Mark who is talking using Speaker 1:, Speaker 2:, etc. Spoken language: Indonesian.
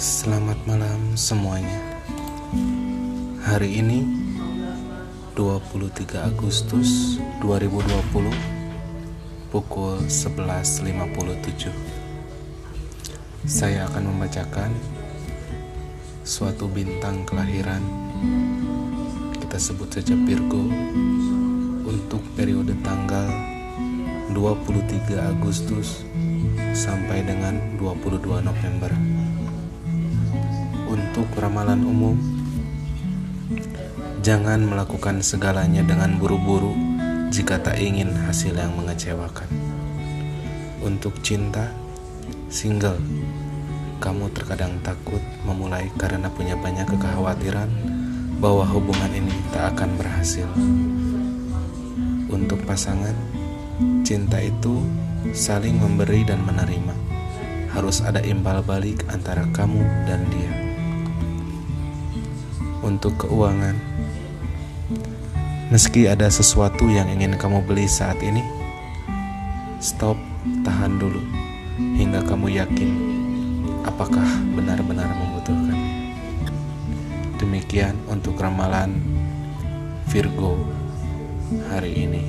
Speaker 1: Selamat malam semuanya. Hari ini 23 Agustus 2020 pukul 11.57. Saya akan membacakan suatu bintang kelahiran kita sebut saja Virgo untuk periode tanggal 23 Agustus sampai dengan 22 November. Untuk ramalan umum, jangan melakukan segalanya dengan buru-buru jika tak ingin hasil yang mengecewakan. Untuk cinta, single, kamu terkadang takut memulai karena punya banyak kekhawatiran bahwa hubungan ini tak akan berhasil. Untuk pasangan, cinta itu saling memberi dan menerima. Harus ada imbal balik antara kamu dan dia. Untuk keuangan, meski ada sesuatu yang ingin kamu beli saat ini, stop, tahan dulu hingga kamu yakin apakah benar-benar membutuhkan. Demikian untuk ramalan Virgo hari ini.